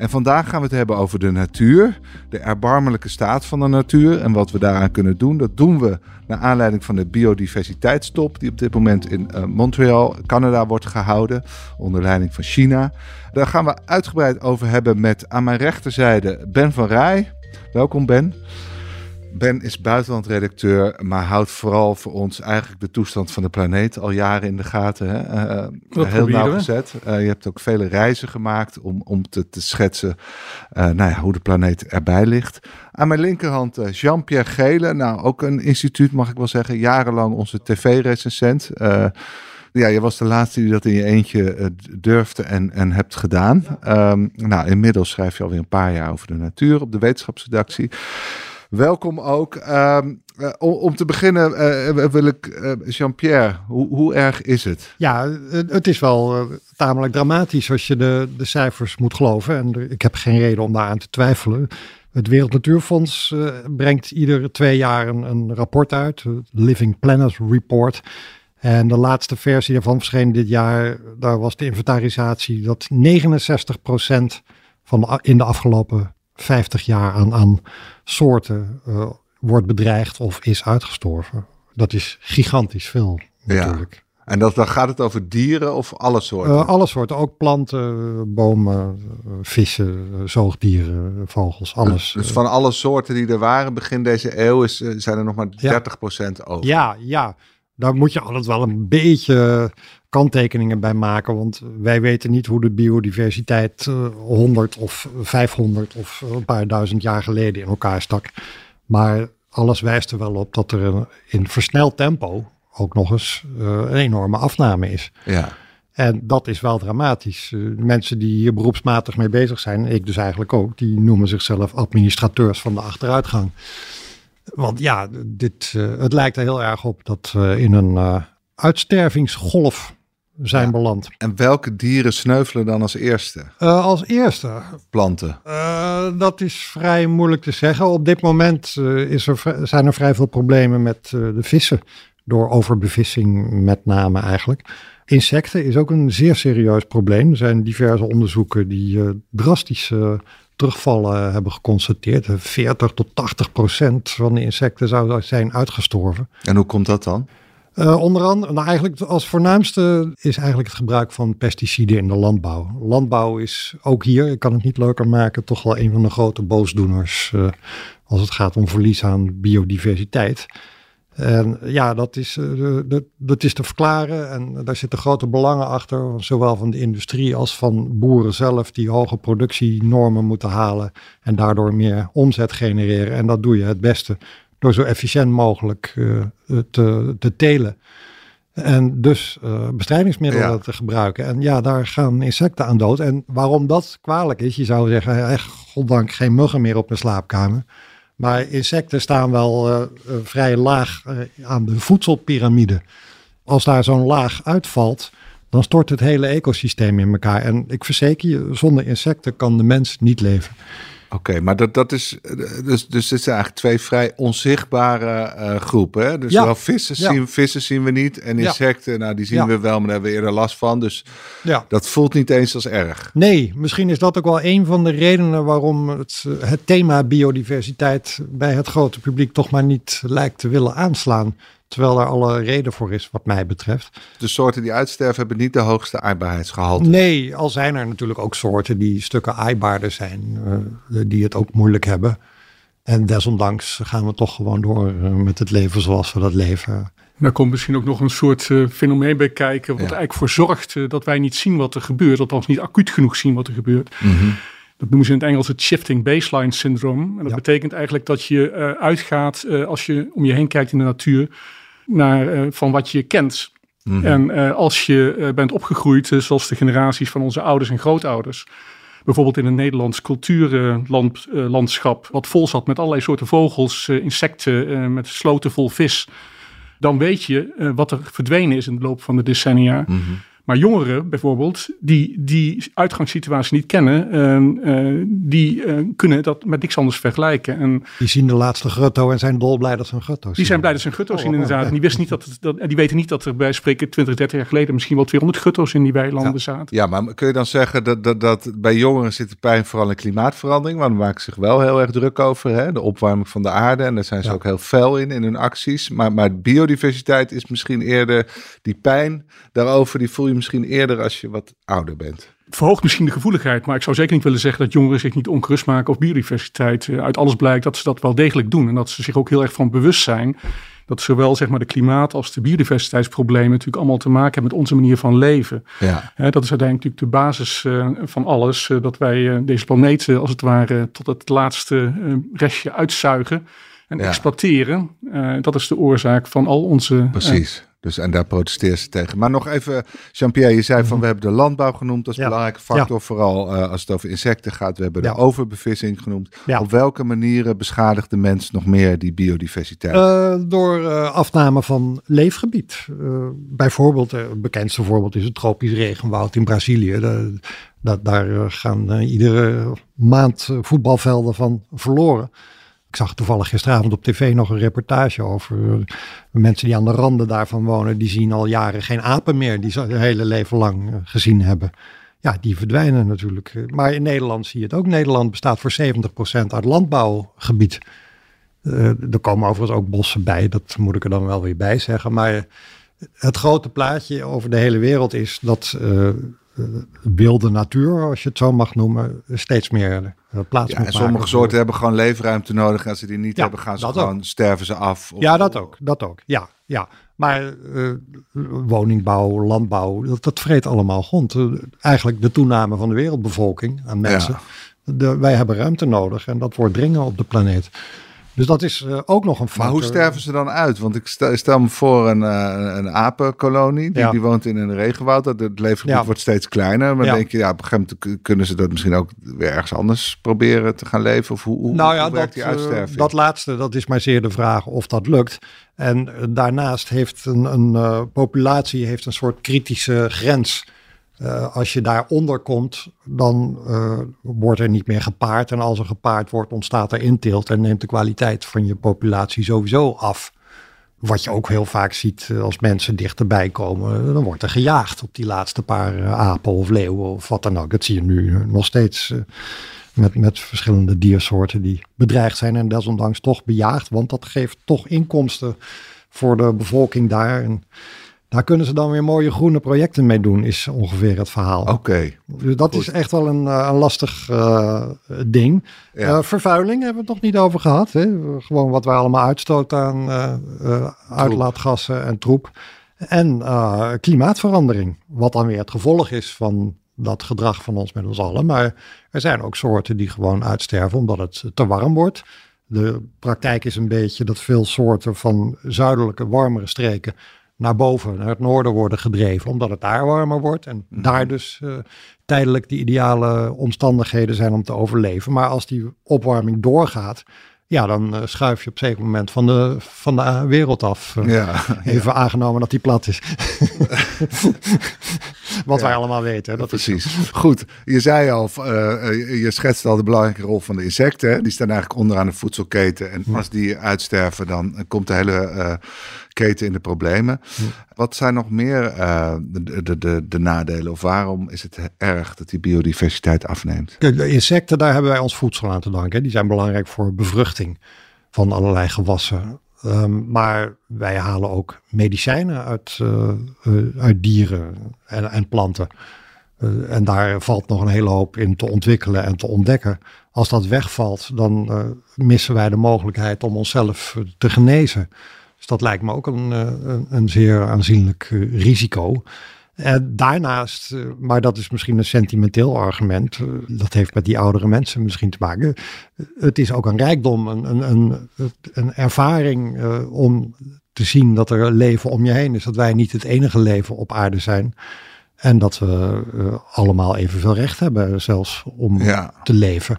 En vandaag gaan we het hebben over de natuur, de erbarmelijke staat van de natuur en wat we daaraan kunnen doen. Dat doen we naar aanleiding van de biodiversiteitstop die op dit moment in uh, Montreal, Canada wordt gehouden, onder leiding van China. Daar gaan we uitgebreid over hebben met aan mijn rechterzijde Ben van Rij. Welkom Ben. Ben is buitenlandredacteur, maar houdt vooral voor ons eigenlijk de toestand van de planeet al jaren in de gaten. Hè? Uh, heel nauwgezet. Uh, je hebt ook vele reizen gemaakt om, om te, te schetsen uh, nou ja, hoe de planeet erbij ligt. Aan mijn linkerhand Jean-Pierre Gele, nou ook een instituut mag ik wel zeggen, jarenlang onze tv-recensent. Ja, je was de laatste die dat in je eentje durfde en, en hebt gedaan. Um, nou, inmiddels schrijf je alweer een paar jaar over de natuur op de wetenschapsredactie. Welkom ook. Um, uh, om, om, te beginnen uh, wil ik, Jean-Pierre, hoe, hoe, erg is het? Ja, het is wel tamelijk dramatisch als je de, de cijfers moet geloven. En ik heb geen reden om daaraan te twijfelen. Het Wereld Natuurfonds brengt iedere twee jaar een, rapport uit, Living Planet Report. En de laatste versie daarvan verscheen dit jaar. Daar was de inventarisatie dat 69% van de, in de afgelopen 50 jaar aan, aan soorten uh, wordt bedreigd of is uitgestorven. Dat is gigantisch veel natuurlijk. Ja. En dat, dan gaat het over dieren of alle soorten? Uh, alle soorten, ook planten, bomen, vissen, zoogdieren, vogels, alles. Dus, dus van alle soorten die er waren begin deze eeuw is, zijn er nog maar 30% ja. over? Ja, ja, daar moet je altijd wel een beetje kanttekeningen bij maken. Want wij weten niet hoe de biodiversiteit uh, 100 of 500 of een paar duizend jaar geleden in elkaar stak. Maar alles wijst er wel op dat er in versneld tempo ook nog eens uh, een enorme afname is. Ja. En dat is wel dramatisch. Uh, mensen die hier beroepsmatig mee bezig zijn, ik dus eigenlijk ook, die noemen zichzelf administrateurs van de achteruitgang. Want ja, dit, het lijkt er heel erg op dat we in een uitstervingsgolf zijn ja. beland. En welke dieren sneuvelen dan als eerste? Uh, als eerste? Planten. Uh, dat is vrij moeilijk te zeggen. Op dit moment uh, is er, zijn er vrij veel problemen met de vissen. Door overbevissing met name eigenlijk. Insecten is ook een zeer serieus probleem. Er zijn diverse onderzoeken die drastische terugvallen hebben geconstateerd. 40 tot 80 procent van de insecten zou zijn uitgestorven. En hoe komt dat dan? Uh, onder andere, nou eigenlijk als voornaamste is eigenlijk het gebruik van pesticiden in de landbouw. Landbouw is ook hier, ik kan het niet leuker maken, toch wel een van de grote boosdoeners uh, als het gaat om verlies aan biodiversiteit. En ja, dat is, dat, dat is te verklaren en daar zitten grote belangen achter, zowel van de industrie als van boeren zelf, die hoge productienormen moeten halen en daardoor meer omzet genereren. En dat doe je het beste door zo efficiënt mogelijk uh, te, te telen. En dus uh, bestrijdingsmiddelen ja. te gebruiken. En ja, daar gaan insecten aan dood. En waarom dat kwalijk is, je zou zeggen, echt goddank geen muggen meer op mijn slaapkamer. Maar insecten staan wel uh, vrij laag aan de voedselpiramide. Als daar zo'n laag uitvalt, dan stort het hele ecosysteem in elkaar. En ik verzeker je, zonder insecten kan de mens niet leven. Oké, okay, maar dat, dat is. Dus, dus dit zijn eigenlijk twee vrij onzichtbare uh, groepen. Hè? Dus ja. wel vissen, ja. zien, vissen zien we niet. En insecten, ja. nou, die zien we wel, maar daar hebben we eerder last van. Dus dat voelt niet eens als erg. Nee, misschien is dat ook wel een van de redenen waarom het, het thema biodiversiteit bij het grote publiek toch maar niet lijkt te willen aanslaan. Terwijl daar alle reden voor is, wat mij betreft. De soorten die uitsterven hebben niet de hoogste aaibaarheidsgehalte. Nee, al zijn er natuurlijk ook soorten die stukken aaibaarder zijn, uh, die het ook moeilijk hebben. En desondanks gaan we toch gewoon door uh, met het leven zoals we dat leven. Daar komt misschien ook nog een soort uh, fenomeen bij kijken, wat ja. eigenlijk voor zorgt dat wij niet zien wat er gebeurt, althans niet acuut genoeg zien wat er gebeurt. Mm -hmm. Dat noemen ze in het Engels het shifting baseline syndroom. En dat betekent eigenlijk dat je uh, uitgaat uh, als je om je heen kijkt in de natuur naar uh, van wat je kent. Mm -hmm. En als je bent opgegroeid zoals de generaties van onze ouders en grootouders, bijvoorbeeld in een Nederlands cultuurlandschap, wat vol zat met allerlei soorten vogels, insecten, met sloten vol vis, dan weet je wat er verdwenen is in de loop van de decennia. Mm -hmm. Maar jongeren bijvoorbeeld, die die uitgangssituatie niet kennen, uh, die uh, kunnen dat met niks anders vergelijken. En die zien de laatste grotto en zijn dolblij dat ze een grotto zien. Die zijn blij dat ze een grotto zien, oh, inderdaad. En die, wist niet dat het, dat, die weten niet dat er bij spreken 20, 30 jaar geleden misschien wel 200 grotto's in die weilanden ja. zaten. Ja, maar kun je dan zeggen dat, dat, dat bij jongeren zit de pijn vooral in klimaatverandering? Want daar maken ze zich wel heel erg druk over. Hè? De opwarming van de aarde. En daar zijn ze ja. ook heel fel in, in hun acties. Maar, maar biodiversiteit is misschien eerder die pijn daarover, die voel je misschien eerder als je wat ouder bent. Verhoogt misschien de gevoeligheid, maar ik zou zeker niet willen zeggen dat jongeren zich niet ongerust maken of biodiversiteit. Uit alles blijkt dat ze dat wel degelijk doen en dat ze zich ook heel erg van bewust zijn dat zowel zeg maar, de klimaat als de biodiversiteitsproblemen natuurlijk allemaal te maken hebben met onze manier van leven. Ja. He, dat is uiteindelijk natuurlijk de basis uh, van alles. Uh, dat wij uh, deze planeet als het ware tot het laatste restje uitzuigen en ja. exploiteren. dat is de oorzaak van al onze. Dus, en daar protesteert ze tegen. Maar nog even, Jean-Pierre, je zei van Mhm. we hebben de landbouw genoemd als Ja. belangrijke factor. Vooral uh, als het over insecten gaat. We hebben Ja. de overbevissing genoemd. Op welke manieren beschadigt de mens nog meer die biodiversiteit? Uh, door uh, afname van leefgebied. Bijvoorbeeld, het bekendste voorbeeld is het tropisch regenwoud in Brazilië. De, dat, daar gaan iedere maand voetbalvelden van verloren. Ik zag toevallig gisteravond op tv nog een reportage over mensen die aan de randen daarvan wonen. Die zien al jaren geen apen meer, die ze hun hele leven lang gezien hebben. Ja, die verdwijnen natuurlijk. Maar in Nederland zie je het ook. Nederland bestaat voor 70% uit landbouwgebied. Uh, er komen overigens ook bossen bij, dat moet ik er dan wel weer bij zeggen. Maar het grote plaatje over de hele wereld is dat wilde natuur, als je het zo mag noemen, steeds meer uh, plaats ja, en sommige maken. soorten hebben gewoon leefruimte nodig. Als ze die niet Ja, hebben, gaan ze gewoon, sterven ze af. Of- Ja, dat ook. Dat ook. Ja, ja. Maar uh, woningbouw, landbouw, dat, dat vreet allemaal grond. Uh, eigenlijk de toename van de wereldbevolking aan mensen. Ja. De, wij hebben ruimte nodig en dat wordt dringen op de planeet. Dus dat is uh, ook nog een factor. Maar hoe sterven ze dan uit? Want ik stel, stel me voor een, uh, een apenkolonie, die, Ja. die woont in een regenwoud. Dat het leefgebied Ja. wordt steeds kleiner. Maar Ja. denk je, ja, op een gegeven moment kunnen ze dat misschien ook weer ergens anders proberen te gaan leven? Of hoe, hoe, nou ja, hoe dat, die uitsterving? uh, dat laatste, dat is maar zeer de vraag of dat lukt. En daarnaast heeft een, een populatie heeft een soort kritische grens. Uh, als je daaronder komt, dan uh, wordt er niet meer gepaard. En als er gepaard wordt, ontstaat er inteelt en neemt de kwaliteit van je populatie sowieso af. Wat je ook heel vaak ziet uh, als mensen dichterbij komen, dan wordt er gejaagd op die laatste paar apen of leeuwen of wat dan ook. Dat zie je nu nog steeds met, met verschillende diersoorten die bedreigd zijn en desondanks toch bejaagd, want dat geeft toch inkomsten voor de bevolking daar. En, daar kunnen ze dan weer mooie groene projecten mee doen, is ongeveer het verhaal. Oké. Okay. Dus dat Goed. is echt wel een, een lastig uh, ding. Ja. Uh, vervuiling hebben we het nog niet over gehad. Hè? Gewoon wat wij allemaal uitstoten aan uh, uitlaatgassen en troep. En eh, klimaatverandering, wat dan weer het gevolg is van dat gedrag van ons met ons allen. Maar er zijn ook soorten die gewoon uitsterven omdat het te warm wordt. De praktijk is een beetje dat veel soorten van zuidelijke, warmere streken naar boven, naar het noorden worden gedreven, omdat het daar warmer wordt. En mm. daar dus uh, tijdelijk de ideale omstandigheden zijn om te overleven. Maar als die opwarming doorgaat, ja, dan uh, schuif je op een zeker moment van de, van de wereld af. Uh, ja, even ja. aangenomen dat die plat is. Wat ja. wij allemaal weten. Dat Precies. Is Goed, je zei al, je schetst al de belangrijke rol van de insecten. Hè? Die staan eigenlijk onderaan de voedselketen. En als die uitsterven, dan komt de hele keten in de problemen. Wat zijn nog meer uh, de, de, de, de, nadelen? Of waarom is het erg dat die biodiversiteit afneemt? De insecten, daar hebben wij ons voedsel aan te danken. Die zijn belangrijk voor bevruchting van allerlei gewassen. Um, maar wij halen ook medicijnen uit, uh, uh, uit dieren en, en planten. Uh, en daar valt nog een hele hoop in te ontwikkelen en te ontdekken. Als dat wegvalt, dan missen wij de mogelijkheid om onszelf te genezen. Dus dat lijkt me ook een, een, een zeer aanzienlijk risico. Uh, daarnaast, uh, maar dat is misschien een sentimenteel argument, uh, dat heeft met die oudere mensen misschien te maken. Het is ook een rijkdom, een, een, een, een ervaring om te zien dat er leven om je heen is. Dat wij niet het enige leven op aarde zijn. En dat we allemaal evenveel recht hebben, zelfs om ja. te leven.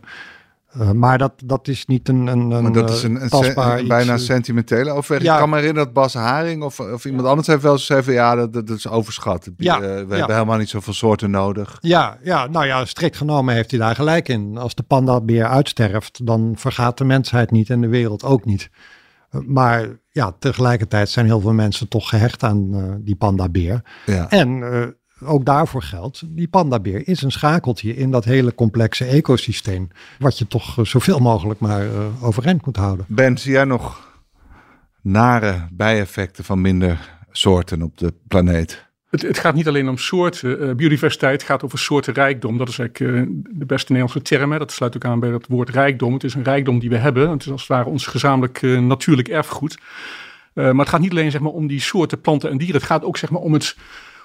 Uh, maar dat, dat is niet een, een, een maar dat is een, een bijna iets, sentimentele overweging. Ja. Ik kan me herinneren dat Bas Haring of, of iemand anders heeft wel eens gezegd ja, dat, dat is overschat. Ja, uh, we ja. hebben helemaal niet zoveel soorten nodig. Ja, ja, nou ja, strikt genomen heeft hij daar gelijk in. Als de pandabeer uitsterft, dan vergaat de mensheid niet en de wereld ook niet. Uh, maar ja, tegelijkertijd zijn heel veel mensen toch gehecht aan die pandabeer. Ja. En ook daarvoor geldt, die pandabeer is een schakeltje in dat hele complexe ecosysteem, wat je toch eh, zoveel mogelijk maar uh, overeind moet houden. Ben, zie jij nog nare bijeffecten van minder soorten op de planeet? Het, het gaat niet alleen om soorten. Uh, biodiversiteit gaat over soortenrijkdom. Dat is eigenlijk uh, de beste Nederlandse term. Hè. Dat sluit ook aan bij het woord rijkdom. Het is een rijkdom die we hebben. Het is als het ware ons gezamenlijk natuurlijk erfgoed. maar het gaat niet alleen zeg maar, om die soorten planten en dieren. Het gaat ook zeg maar, om het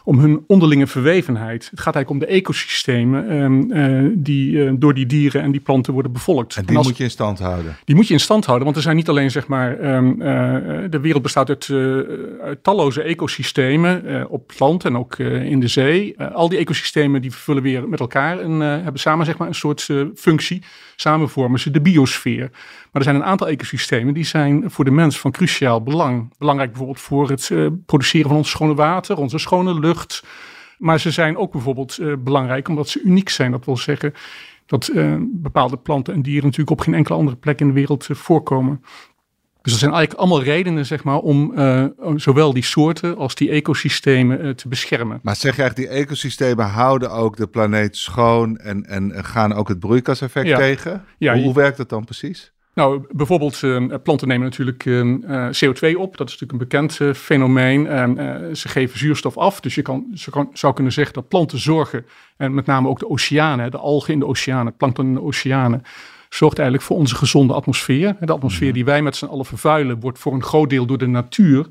om hun onderlinge verwevenheid. Het gaat eigenlijk om de ecosystemen um, uh, die uh, door die dieren en die planten worden bevolkt. En die en als, moet je in stand houden? Die moet je in stand houden, want er zijn niet alleen zeg maar, um, uh, de wereld bestaat uit, uit talloze ecosystemen op het land en ook in de zee. al die ecosystemen die vervullen weer met elkaar en hebben samen zeg maar, een soort functie. Samen vormen ze de biosfeer. Maar er zijn een aantal ecosystemen die zijn voor de mens van cruciaal belang. Belangrijk bijvoorbeeld voor het produceren van ons schone water, onze schone lucht. Maar ze zijn ook bijvoorbeeld uh, belangrijk omdat ze uniek zijn. Dat wil zeggen dat uh, bepaalde planten en dieren natuurlijk op geen enkele andere plek in de wereld voorkomen. Dus dat zijn eigenlijk allemaal redenen zeg maar, om zowel die soorten als die ecosystemen te beschermen. Maar zeg je eigenlijk, die ecosystemen houden ook de planeet schoon en, en gaan ook het broeikaseffect ja. tegen? Ja, hoe, hoe werkt dat dan precies? Nou, bijvoorbeeld uh, planten nemen natuurlijk uh, CO2 op. Dat is natuurlijk een bekend uh, fenomeen. ze geven zuurstof af. Dus je kan, ze kan, zou kunnen zeggen dat planten zorgen, en met name ook de oceanen, de algen in de oceanen, plankton in de oceanen, zorgt eigenlijk voor onze gezonde atmosfeer. De atmosfeer die wij met z'n allen vervuilen, wordt voor een groot deel door de natuur,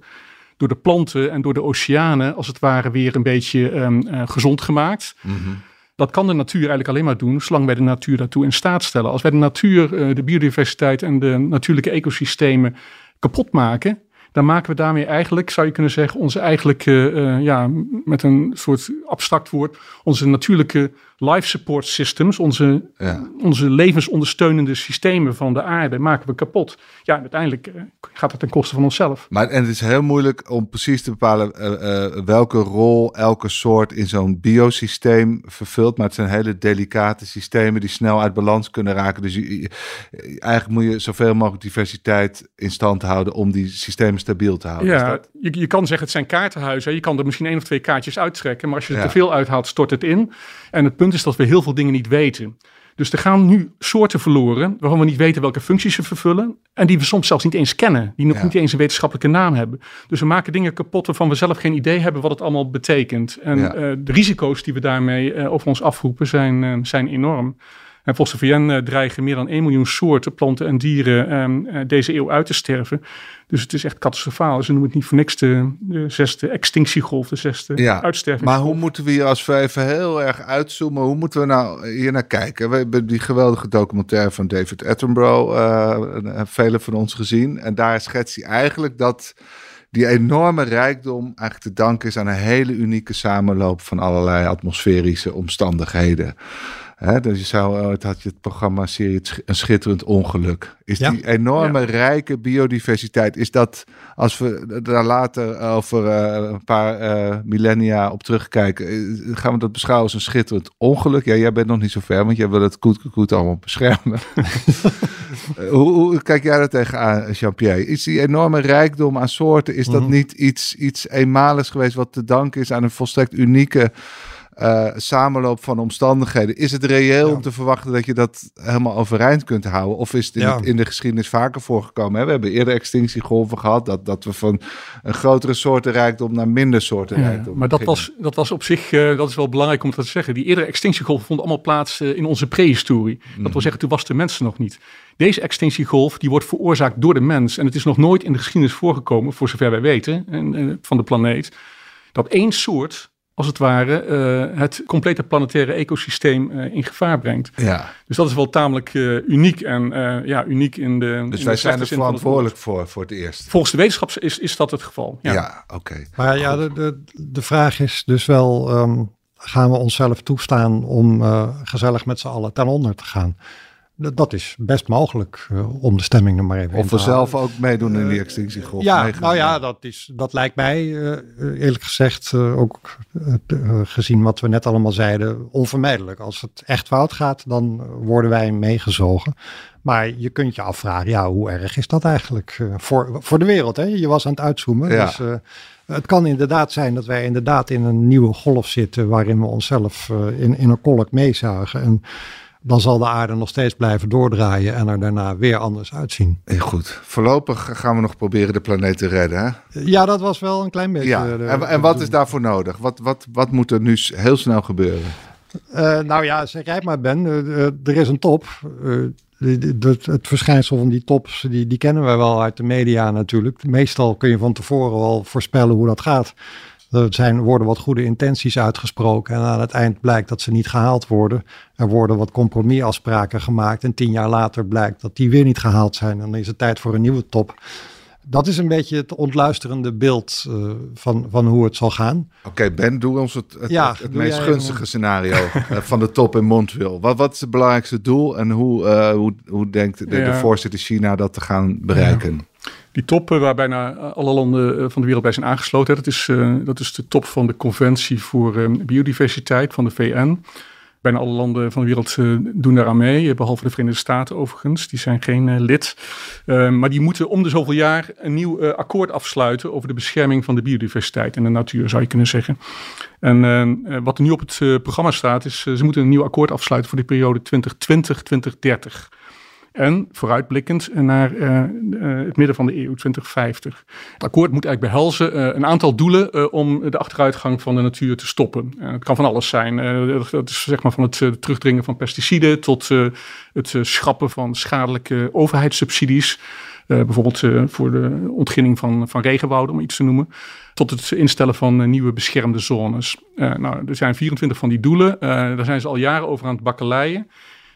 door de planten en door de oceanen, als het ware, weer een beetje um, gezond gemaakt. Mm -hmm. Dat kan de natuur eigenlijk alleen maar doen, zolang wij de natuur daartoe in staat stellen. Als wij de natuur, eh, de biodiversiteit en de natuurlijke ecosystemen kapot maken, dan maken we daarmee eigenlijk, zou je kunnen zeggen, onze eigenlijk, uh, ja, met een soort abstract woord, onze natuurlijke life support systems, onze, ja. onze levensondersteunende systemen van de aarde, maken we kapot. Ja, uiteindelijk uh, gaat het ten koste van onszelf. Maar en het is heel moeilijk om precies te bepalen uh, welke rol elke soort in zo'n biosysteem vervult. Maar het zijn hele delicate systemen die snel uit balans kunnen raken. Dus je, eigenlijk moet je zoveel mogelijk diversiteit in stand houden om die systemen stabiel te houden. Ja, je, je kan zeggen het zijn kaartenhuizen. Je kan er misschien één of twee kaartjes uittrekken. Maar als je er ja. te veel uithaalt, stort het in. En het punt is dat we heel veel dingen niet weten. Dus er gaan nu soorten verloren waarvan we niet weten welke functies ze vervullen. En die we soms zelfs niet eens kennen. Die nog ja. niet eens een wetenschappelijke naam hebben. Dus we maken dingen kapot waarvan we zelf geen idee hebben wat het allemaal betekent. En ja. uh, de risico's die we daarmee uh, over ons afroepen zijn, uh, zijn enorm. En volgens de VN dreigen meer dan 1 miljoen soorten planten en dieren um, deze eeuw uit te sterven. Dus het is echt catastrofaal. Ze noemen het niet voor niks de, de zesde extinctiegolf, de zesde ja, uitstervingsgolf. Maar hoe moeten we hier, als even heel erg uitzoomen, hoe moeten we nou hier naar kijken? We hebben die geweldige documentaire van David Attenborough, uh, velen van ons gezien. En daar schetst hij eigenlijk dat die enorme rijkdom eigenlijk te danken is aan een hele unieke samenloop van allerlei atmosferische omstandigheden. Hè, dus je zou, het had je het programma serie Een Schitterend Ongeluk. Is ja. die enorme ja. rijke biodiversiteit, is dat als we daar later over uh, een paar uh, millennia op terugkijken, gaan we dat beschouwen als een schitterend ongeluk? Ja, jij bent nog niet zo ver, want jij wil het goed, goed allemaal beschermen. hoe, hoe, kijk jij daar tegenaan, Jean-Pierre? Is die enorme rijkdom aan soorten, is dat mm -hmm. niet iets, iets eenmaligs geweest wat te danken is aan een volstrekt unieke uh, samenloop van omstandigheden. Is het reëel ja. om te verwachten dat je dat helemaal overeind kunt houden? Of is het in, ja. het, in de geschiedenis vaker voorgekomen? Hè? We hebben eerder extinctiegolven gehad, dat, dat we van een grotere soortenrijkdom naar minder soortenrijkdom. Ja, maar dat was, dat was op zich, uh, dat is wel belangrijk om dat te zeggen. Die eerdere extinctiegolven vonden allemaal plaats uh, in onze prehistorie. Mm. Dat wil zeggen, toen was de mens nog niet. Deze extinctiegolf die wordt veroorzaakt door de mens. En het is nog nooit in de geschiedenis voorgekomen, voor zover wij weten, en, van de planeet, dat één soort als het ware, uh, het complete planetaire ecosysteem uh, in gevaar brengt. Ja. Dus dat is wel tamelijk uh, uniek en ja, uniek in de. Dus in wij de zijn er verantwoordelijk voor, voor het eerst. Volgens de wetenschap is, is dat het geval. Ja, Ja, oké. Maar ja, de, de, de vraag is dus wel, ehm, gaan we onszelf toestaan om eh, gezellig met z'n allen ten onder te gaan? Dat dat is best mogelijk eh, om de stemming er maar even Of we zelf ook meedoen in die extinctiegolf. Ja, meegaan. nou ja, dat, is, dat lijkt mij eh, eerlijk gezegd eh, ook gezien wat we net allemaal zeiden onvermijdelijk. Als het echt fout gaat, dan worden wij meegezogen. Maar je kunt je afvragen, ja, hoe erg is dat eigenlijk voor, voor de wereld? Hè? Je was aan het uitzoomen. Ja. Dus, het kan inderdaad zijn dat wij inderdaad in een nieuwe golf zitten waarin we onszelf in, in een kolk meezuigen. En dan zal de aarde nog steeds blijven doordraaien en er daarna weer anders uitzien. Heel goed. Voorlopig gaan we nog proberen de planeet te redden. Hè? Ja, dat was wel een klein beetje. Ja. de- En, en wat is daarvoor nodig? Wat, wat, wat moet er nu heel snel gebeuren? Eh, nou ja, zeg jij maar Ben, Eh, eh, er is een top. Het verschijnsel van die tops, die, die kennen we wel uit de media natuurlijk. Meestal kun je van tevoren wel voorspellen hoe dat gaat. Er zijn, worden wat goede intenties uitgesproken en aan het eind blijkt dat ze niet gehaald worden. Er worden wat compromisafspraken gemaakt en tien jaar later blijkt dat die weer niet gehaald zijn. En dan is het tijd voor een nieuwe top. Dat is een beetje het ontluisterende beeld eh, van, van hoe het zal gaan. Oké, Ben, doe ons het, het, Ja, het, het doe meest gunstige scenario eh, van de top in Montreal. Wat, wat is het belangrijkste doel en hoe, eh, hoe, hoe denkt de, voorzitter China dat te gaan bereiken? Die top waar bijna alle landen eh, van de wereld bij zijn aangesloten. Dat is, eh, dat is de top van de Conventie voor eh, Biodiversiteit van de VN. Bijna alle landen van de wereld doen daaraan mee, eh, behalve de Verenigde Staten overigens. Die zijn geen lid. Maar die moeten om de zoveel jaar een nieuw akkoord afsluiten over de bescherming van de biodiversiteit en de natuur, zou je kunnen zeggen. En wat er nu op het programma staat, is ze moeten een nieuw akkoord afsluiten voor de periode 2020-2030. En vooruitblikkend naar uh, uh, het midden van de eeuw, 2050. Het akkoord moet eigenlijk behelzen uh, een aantal doelen om de achteruitgang van de natuur te stoppen. Het kan van alles zijn. Dat is zeg maar van het terugdringen van pesticiden tot het schrappen van schadelijke overheidssubsidies. Bijvoorbeeld voor de ontginning van, van regenwouden, om iets te noemen. Tot het instellen van nieuwe beschermde zones. Nou, er zijn 24 van die doelen. Daar zijn ze al jaren over aan het bakkeleien.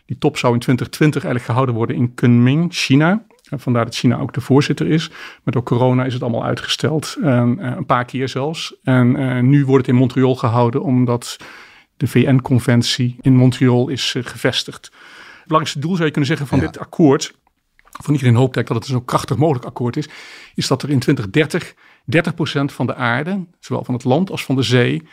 Die top zou in 2020 eigenlijk gehouden worden in Kunming, China. Vandaar dat China ook de voorzitter is. Maar door corona is het allemaal uitgesteld. En, uh, een paar keer zelfs. En uh, nu wordt het in Montreal gehouden omdat de VN-conventie in Montreal is uh, gevestigd. Het belangrijkste doel zou je kunnen zeggen van Ja. dit akkoord. Van iedereen hoopt dat het een zo krachtig mogelijk akkoord is. Is dat er in 2030 30% van de aarde, zowel van het land als van de zee,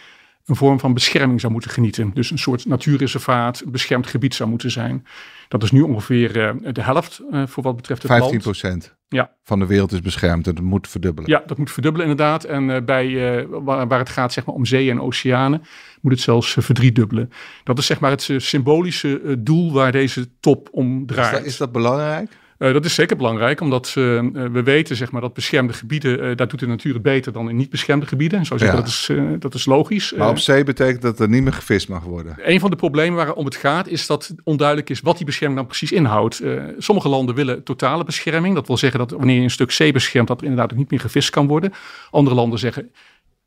een vorm van bescherming zou moeten genieten. Dus een soort natuurreservaat, beschermd gebied zou moeten zijn. Dat is nu ongeveer uh, de helft uh, voor wat betreft het 15 land. procent Ja. van de wereld is beschermd en dat moet verdubbelen. Ja, dat moet verdubbelen inderdaad. En uh, bij, waar, waar, het gaat zeg maar, om zee en oceanen moet het zelfs verdriedubbelen. Dat is zeg maar het symbolische doel waar deze top om draait. Is dat, is dat belangrijk? Uh, dat is zeker belangrijk, omdat uh, we weten zeg maar, dat beschermde gebieden, uh, daar doet de natuur het beter dan in niet beschermde gebieden. Zo zeggen, Ja. dat, is, dat is logisch. Maar op zee betekent dat er niet meer gevist mag worden. Een van de problemen waarom het gaat, is dat onduidelijk is wat die bescherming dan precies inhoudt. sommige landen willen totale bescherming. Dat wil zeggen dat wanneer je een stuk zee beschermt, dat er inderdaad ook niet meer gevist kan worden. Andere landen zeggen,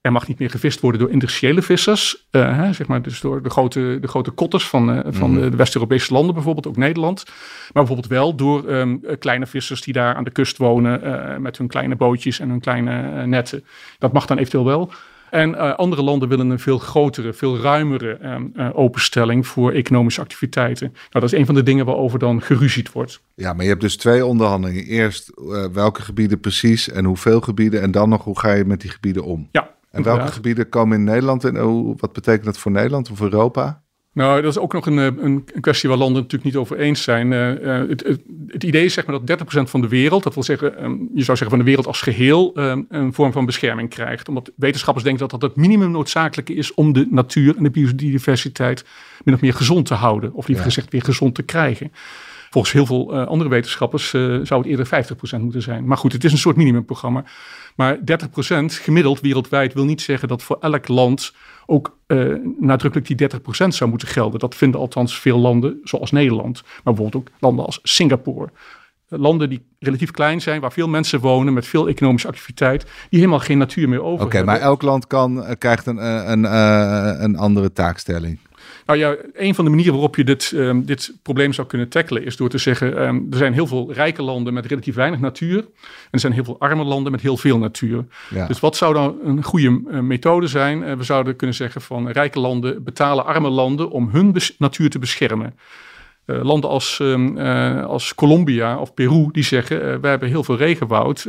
er mag niet meer gevist worden door industriële vissers. Uh, hè, zeg maar, dus door de grote, de grote kotters van, uh, van Mhm. de West-Europese landen, bijvoorbeeld ook Nederland. Maar bijvoorbeeld wel door um, kleine vissers die daar aan de kust wonen. Uh, met hun kleine bootjes en hun kleine netten. Dat mag dan eventueel wel. En andere landen willen een veel grotere, veel ruimere um, uh, openstelling voor economische activiteiten. Nou, dat is een van de dingen waarover dan geruzied wordt. Ja, maar je hebt dus twee onderhandelingen. Eerst welke gebieden precies en hoeveel gebieden. En dan nog hoe ga je met die gebieden om. Ja, en welke gebieden komen in Nederland en wat betekent dat voor Nederland of Europa? Nou, dat is ook nog een, een, een kwestie waar landen natuurlijk niet over eens zijn. Uh, uh, het, het, het, idee is zeg maar dat 30% van de wereld, dat wil zeggen, um, je zou zeggen van de wereld als geheel, um, een vorm van bescherming krijgt. Omdat wetenschappers denken dat dat het minimum noodzakelijke is om de natuur en de biodiversiteit min of meer gezond te houden. Of liever Ja. gezegd weer gezond te krijgen. Volgens heel veel uh, andere wetenschappers zou het eerder 50% moeten zijn. Maar goed, het is een soort minimumprogramma. Maar 30% gemiddeld wereldwijd wil niet zeggen dat voor elk land ook uh, nadrukkelijk die 30% zou moeten gelden. Dat vinden althans veel landen, zoals Nederland. Maar bijvoorbeeld ook landen als Singapore, landen die relatief klein zijn, waar veel mensen wonen met veel economische activiteit, die helemaal geen natuur meer over Oké, maar elk land kan, krijgt een, een, een, een andere taakstelling. Nou ja, een van de manieren waarop je dit, um, dit probleem zou kunnen tackelen is door te zeggen, um, er zijn heel veel rijke landen met relatief weinig natuur en er zijn heel veel arme landen met heel veel natuur. Ja. Dus wat zou dan een goede uh, methode zijn? Uh, we zouden kunnen zeggen van rijke landen betalen arme landen om hun natuur te beschermen. Uh, landen als, um, als Colombia of Peru die zeggen, wij hebben heel veel regenwoud,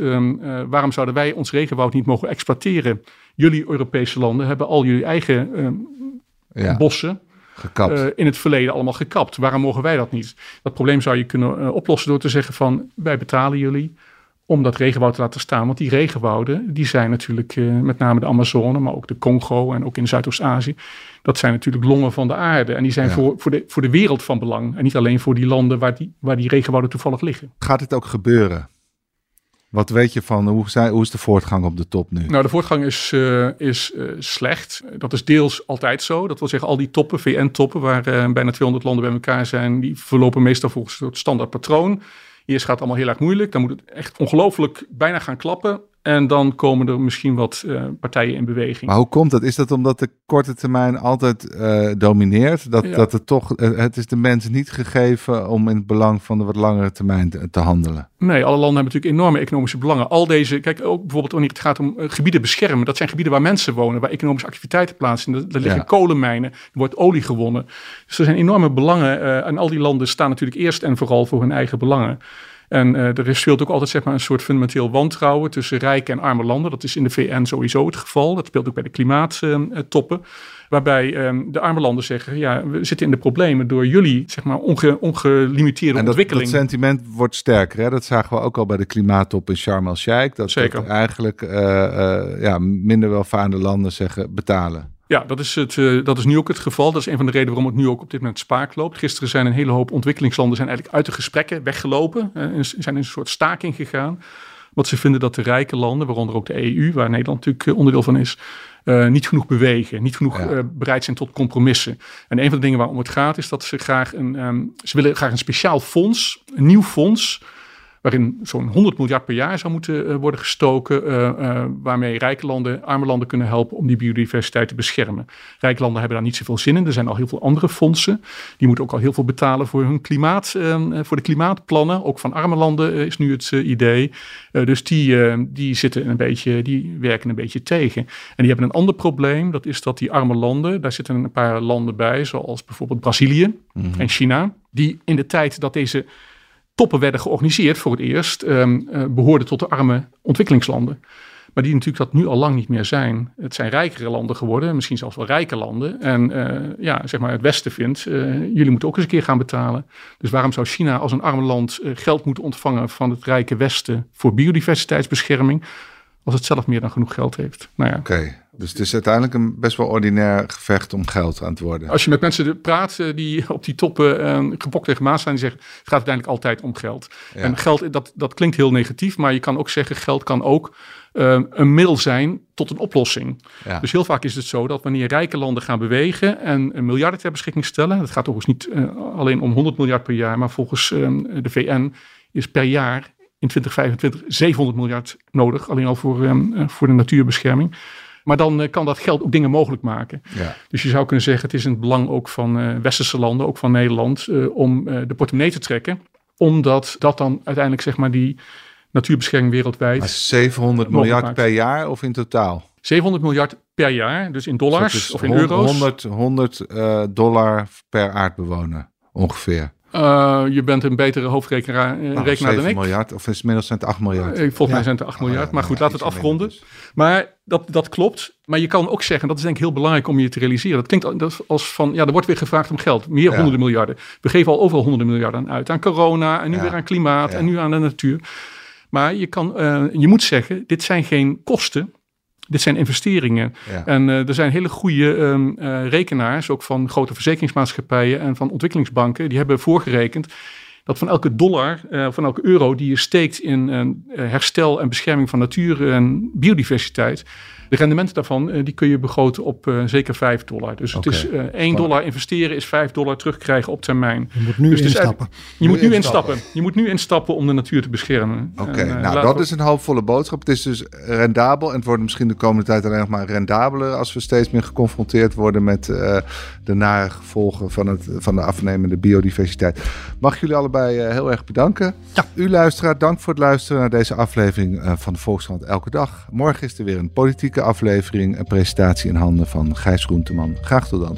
waarom zouden wij ons regenwoud niet mogen exploiteren? Jullie Europese landen hebben al jullie eigen ja. bossen uh, in het verleden allemaal gekapt. Waarom mogen wij dat niet? Dat probleem zou je kunnen uh, oplossen door te zeggen van wij betalen jullie om dat regenwoud te laten staan. Want die regenwouden, die zijn natuurlijk uh, met name de Amazone, maar ook de Congo en ook in Zuidoost-Azië. Dat zijn natuurlijk longen van de aarde. En die zijn ja. voor, voor, de, voor de wereld van belang. En niet alleen voor die landen waar die, waar die regenwouden toevallig liggen. Gaat het ook gebeuren? Wat weet je van hoe, zijn, hoe is de voortgang op de top nu? Nou, de voortgang is, uh, is uh, slecht. Dat is deels altijd zo. Dat wil zeggen, al die toppen, VN-toppen, waar uh, bijna 200 landen bij elkaar zijn, die verlopen meestal volgens het standaard patroon. Eerst gaat het allemaal heel erg moeilijk. Dan moet het echt ongelooflijk bijna gaan klappen. En dan komen er misschien wat uh, partijen in beweging. Maar hoe komt dat? Is dat omdat de korte termijn altijd uh, domineert? Dat, ja. dat het toch, uh, het is de mens niet gegeven om in het belang van de wat langere termijn te, te, handelen? Nee, alle landen hebben natuurlijk enorme economische belangen. Al deze, kijk ook bijvoorbeeld wanneer het gaat om gebieden beschermen. Dat zijn gebieden waar mensen wonen, waar economische activiteiten plaatsvinden. Er liggen ja. kolenmijnen, er wordt olie gewonnen. Dus er zijn enorme belangen. en al die landen staan natuurlijk eerst en vooral voor hun eigen belangen. En uh, er speelt ook altijd zeg maar, een soort fundamenteel wantrouwen tussen rijke en arme landen. Dat is in de VN sowieso het geval. Dat speelt ook bij de klimaattoppen. Uh, waarbij um, de arme landen zeggen, ja, we zitten in de problemen door jullie zeg maar, onge, ongelimiteerde en dat, ontwikkeling. dat sentiment wordt sterker. Hè? Dat zagen we ook al bij de klimaattop in Sharm el-Sheikh. Dat, Zeker. dat eigenlijk uh, ja, minder welvarende landen zeggen betalen. Ja, dat is, het, uh, dat is nu ook het geval. Dat is een van de redenen waarom het nu ook op dit moment spaak loopt. Gisteren zijn een hele hoop ontwikkelingslanden zijn eigenlijk uit de gesprekken weggelopen. Uh, zijn in een soort staking gegaan. Want ze vinden dat de rijke landen, waaronder ook de EU, waar Nederland natuurlijk onderdeel van is, uh, niet genoeg bewegen, niet genoeg ja. bereid zijn tot compromissen. En een van de dingen waarom het gaat, is dat ze graag een, um, ze willen graag een speciaal fonds, een nieuw fonds waarin zo'n 100 miljard per jaar zou moeten uh, worden gestoken, uh, uh, waarmee rijke landen, arme landen kunnen helpen om die biodiversiteit te beschermen. Rijke landen hebben daar niet zoveel zin in. Er zijn al heel veel andere fondsen. Die moeten ook al heel veel betalen voor hun klimaat, voor de klimaatplannen. Ook van arme landen is nu het idee. dus die, die zitten een beetje, die werken een beetje tegen. En die hebben een ander probleem. Dat is dat die arme landen, daar zitten een paar landen bij, zoals bijvoorbeeld Brazilië mm -hmm. en China, die in de tijd dat deze toppen werden georganiseerd voor het eerst, um, uh, behoorden tot de arme ontwikkelingslanden. Maar die natuurlijk dat nu al lang niet meer zijn. Het zijn rijkere landen geworden, misschien zelfs wel rijke landen. En uh, ja, zeg maar het Westen vindt, uh, jullie moeten ook eens een keer gaan betalen. Dus waarom zou China als een arm land geld moeten ontvangen van het rijke Westen voor biodiversiteitsbescherming? Als het zelf meer dan genoeg geld heeft. Nou ja. Oké, okay. dus het is uiteindelijk een best wel ordinair gevecht om geld aan het worden. Als je met mensen praat die op die toppen uh, gepokt tegen maas zijn, die zeggen het gaat uiteindelijk altijd om geld. Ja. En geld, dat, dat klinkt heel negatief, maar je kan ook zeggen geld kan ook uh, een middel zijn tot een oplossing. Ja. Dus heel vaak is het zo dat wanneer rijke landen gaan bewegen en een miljarden ter beschikking stellen, dat gaat overigens niet uh, alleen om 100 miljard per jaar, maar volgens um, de VN is per jaar in 2025 700 miljard nodig, alleen al voor, um, voor de natuurbescherming. Maar dan uh, kan dat geld ook dingen mogelijk maken. Ja. Dus je zou kunnen zeggen, het is in het belang ook van uh, westerse landen, ook van Nederland, uh, om de portemonnee te trekken. Omdat dat dan uiteindelijk zeg maar die natuurbescherming wereldwijd... Maar 700 miljard maakt. per jaar of in totaal? 700 miljard per jaar, dus in dollars dus of in euro's. 100, 100 dollar per aardbewoner ongeveer. Uh, je bent een betere hoofdrekenaar nou, dan ik. miljard, of is inmiddels zijn het 8 miljard? Uh, volgens ja. mij zijn het 8 miljard, ja, maar goed, laten we het afronden. Dus. Maar dat, dat klopt. Maar je kan ook zeggen, dat is denk ik heel belangrijk om je te realiseren. Dat klinkt als van, ja, er wordt weer gevraagd om geld. Meer ja. honderden miljarden. We geven al overal honderden miljarden uit. Aan corona en nu weer aan klimaat en nu aan de natuur. Maar je, kan, uh, je moet zeggen, dit zijn geen kosten. Dit zijn investeringen. Ja. En uh, er zijn hele goede um, uh, rekenaars, ook van grote verzekeringsmaatschappijen en van ontwikkelingsbanken, die hebben voorgerekend. dat van elke dollar, van elke euro die je steekt in herstel en bescherming van natuur en biodiversiteit, de rendementen daarvan die kun je begroten op zeker 5 dollar. Dus het is 1 dollar investeren is 5 dollar terugkrijgen op termijn. Je moet nu dus instappen. Je moet nu instappen. Je moet nu instappen om de natuur te beschermen. Oké, nou dat is een hoopvolle boodschap. Het is dus rendabel en het wordt misschien de komende tijd alleen nog maar rendabeler als we steeds meer geconfronteerd worden met uh, de nare gevolgen van, het, van de afnemende biodiversiteit. Mag jullie allebei uh, heel erg bedanken. Ja. U luisteraar, dank voor het luisteren naar deze aflevering uh, van de Volkskrant Elke Dag. Morgen is er weer een politieke aflevering, een presentatie in handen van Gijs Groenteman. Graag tot dan.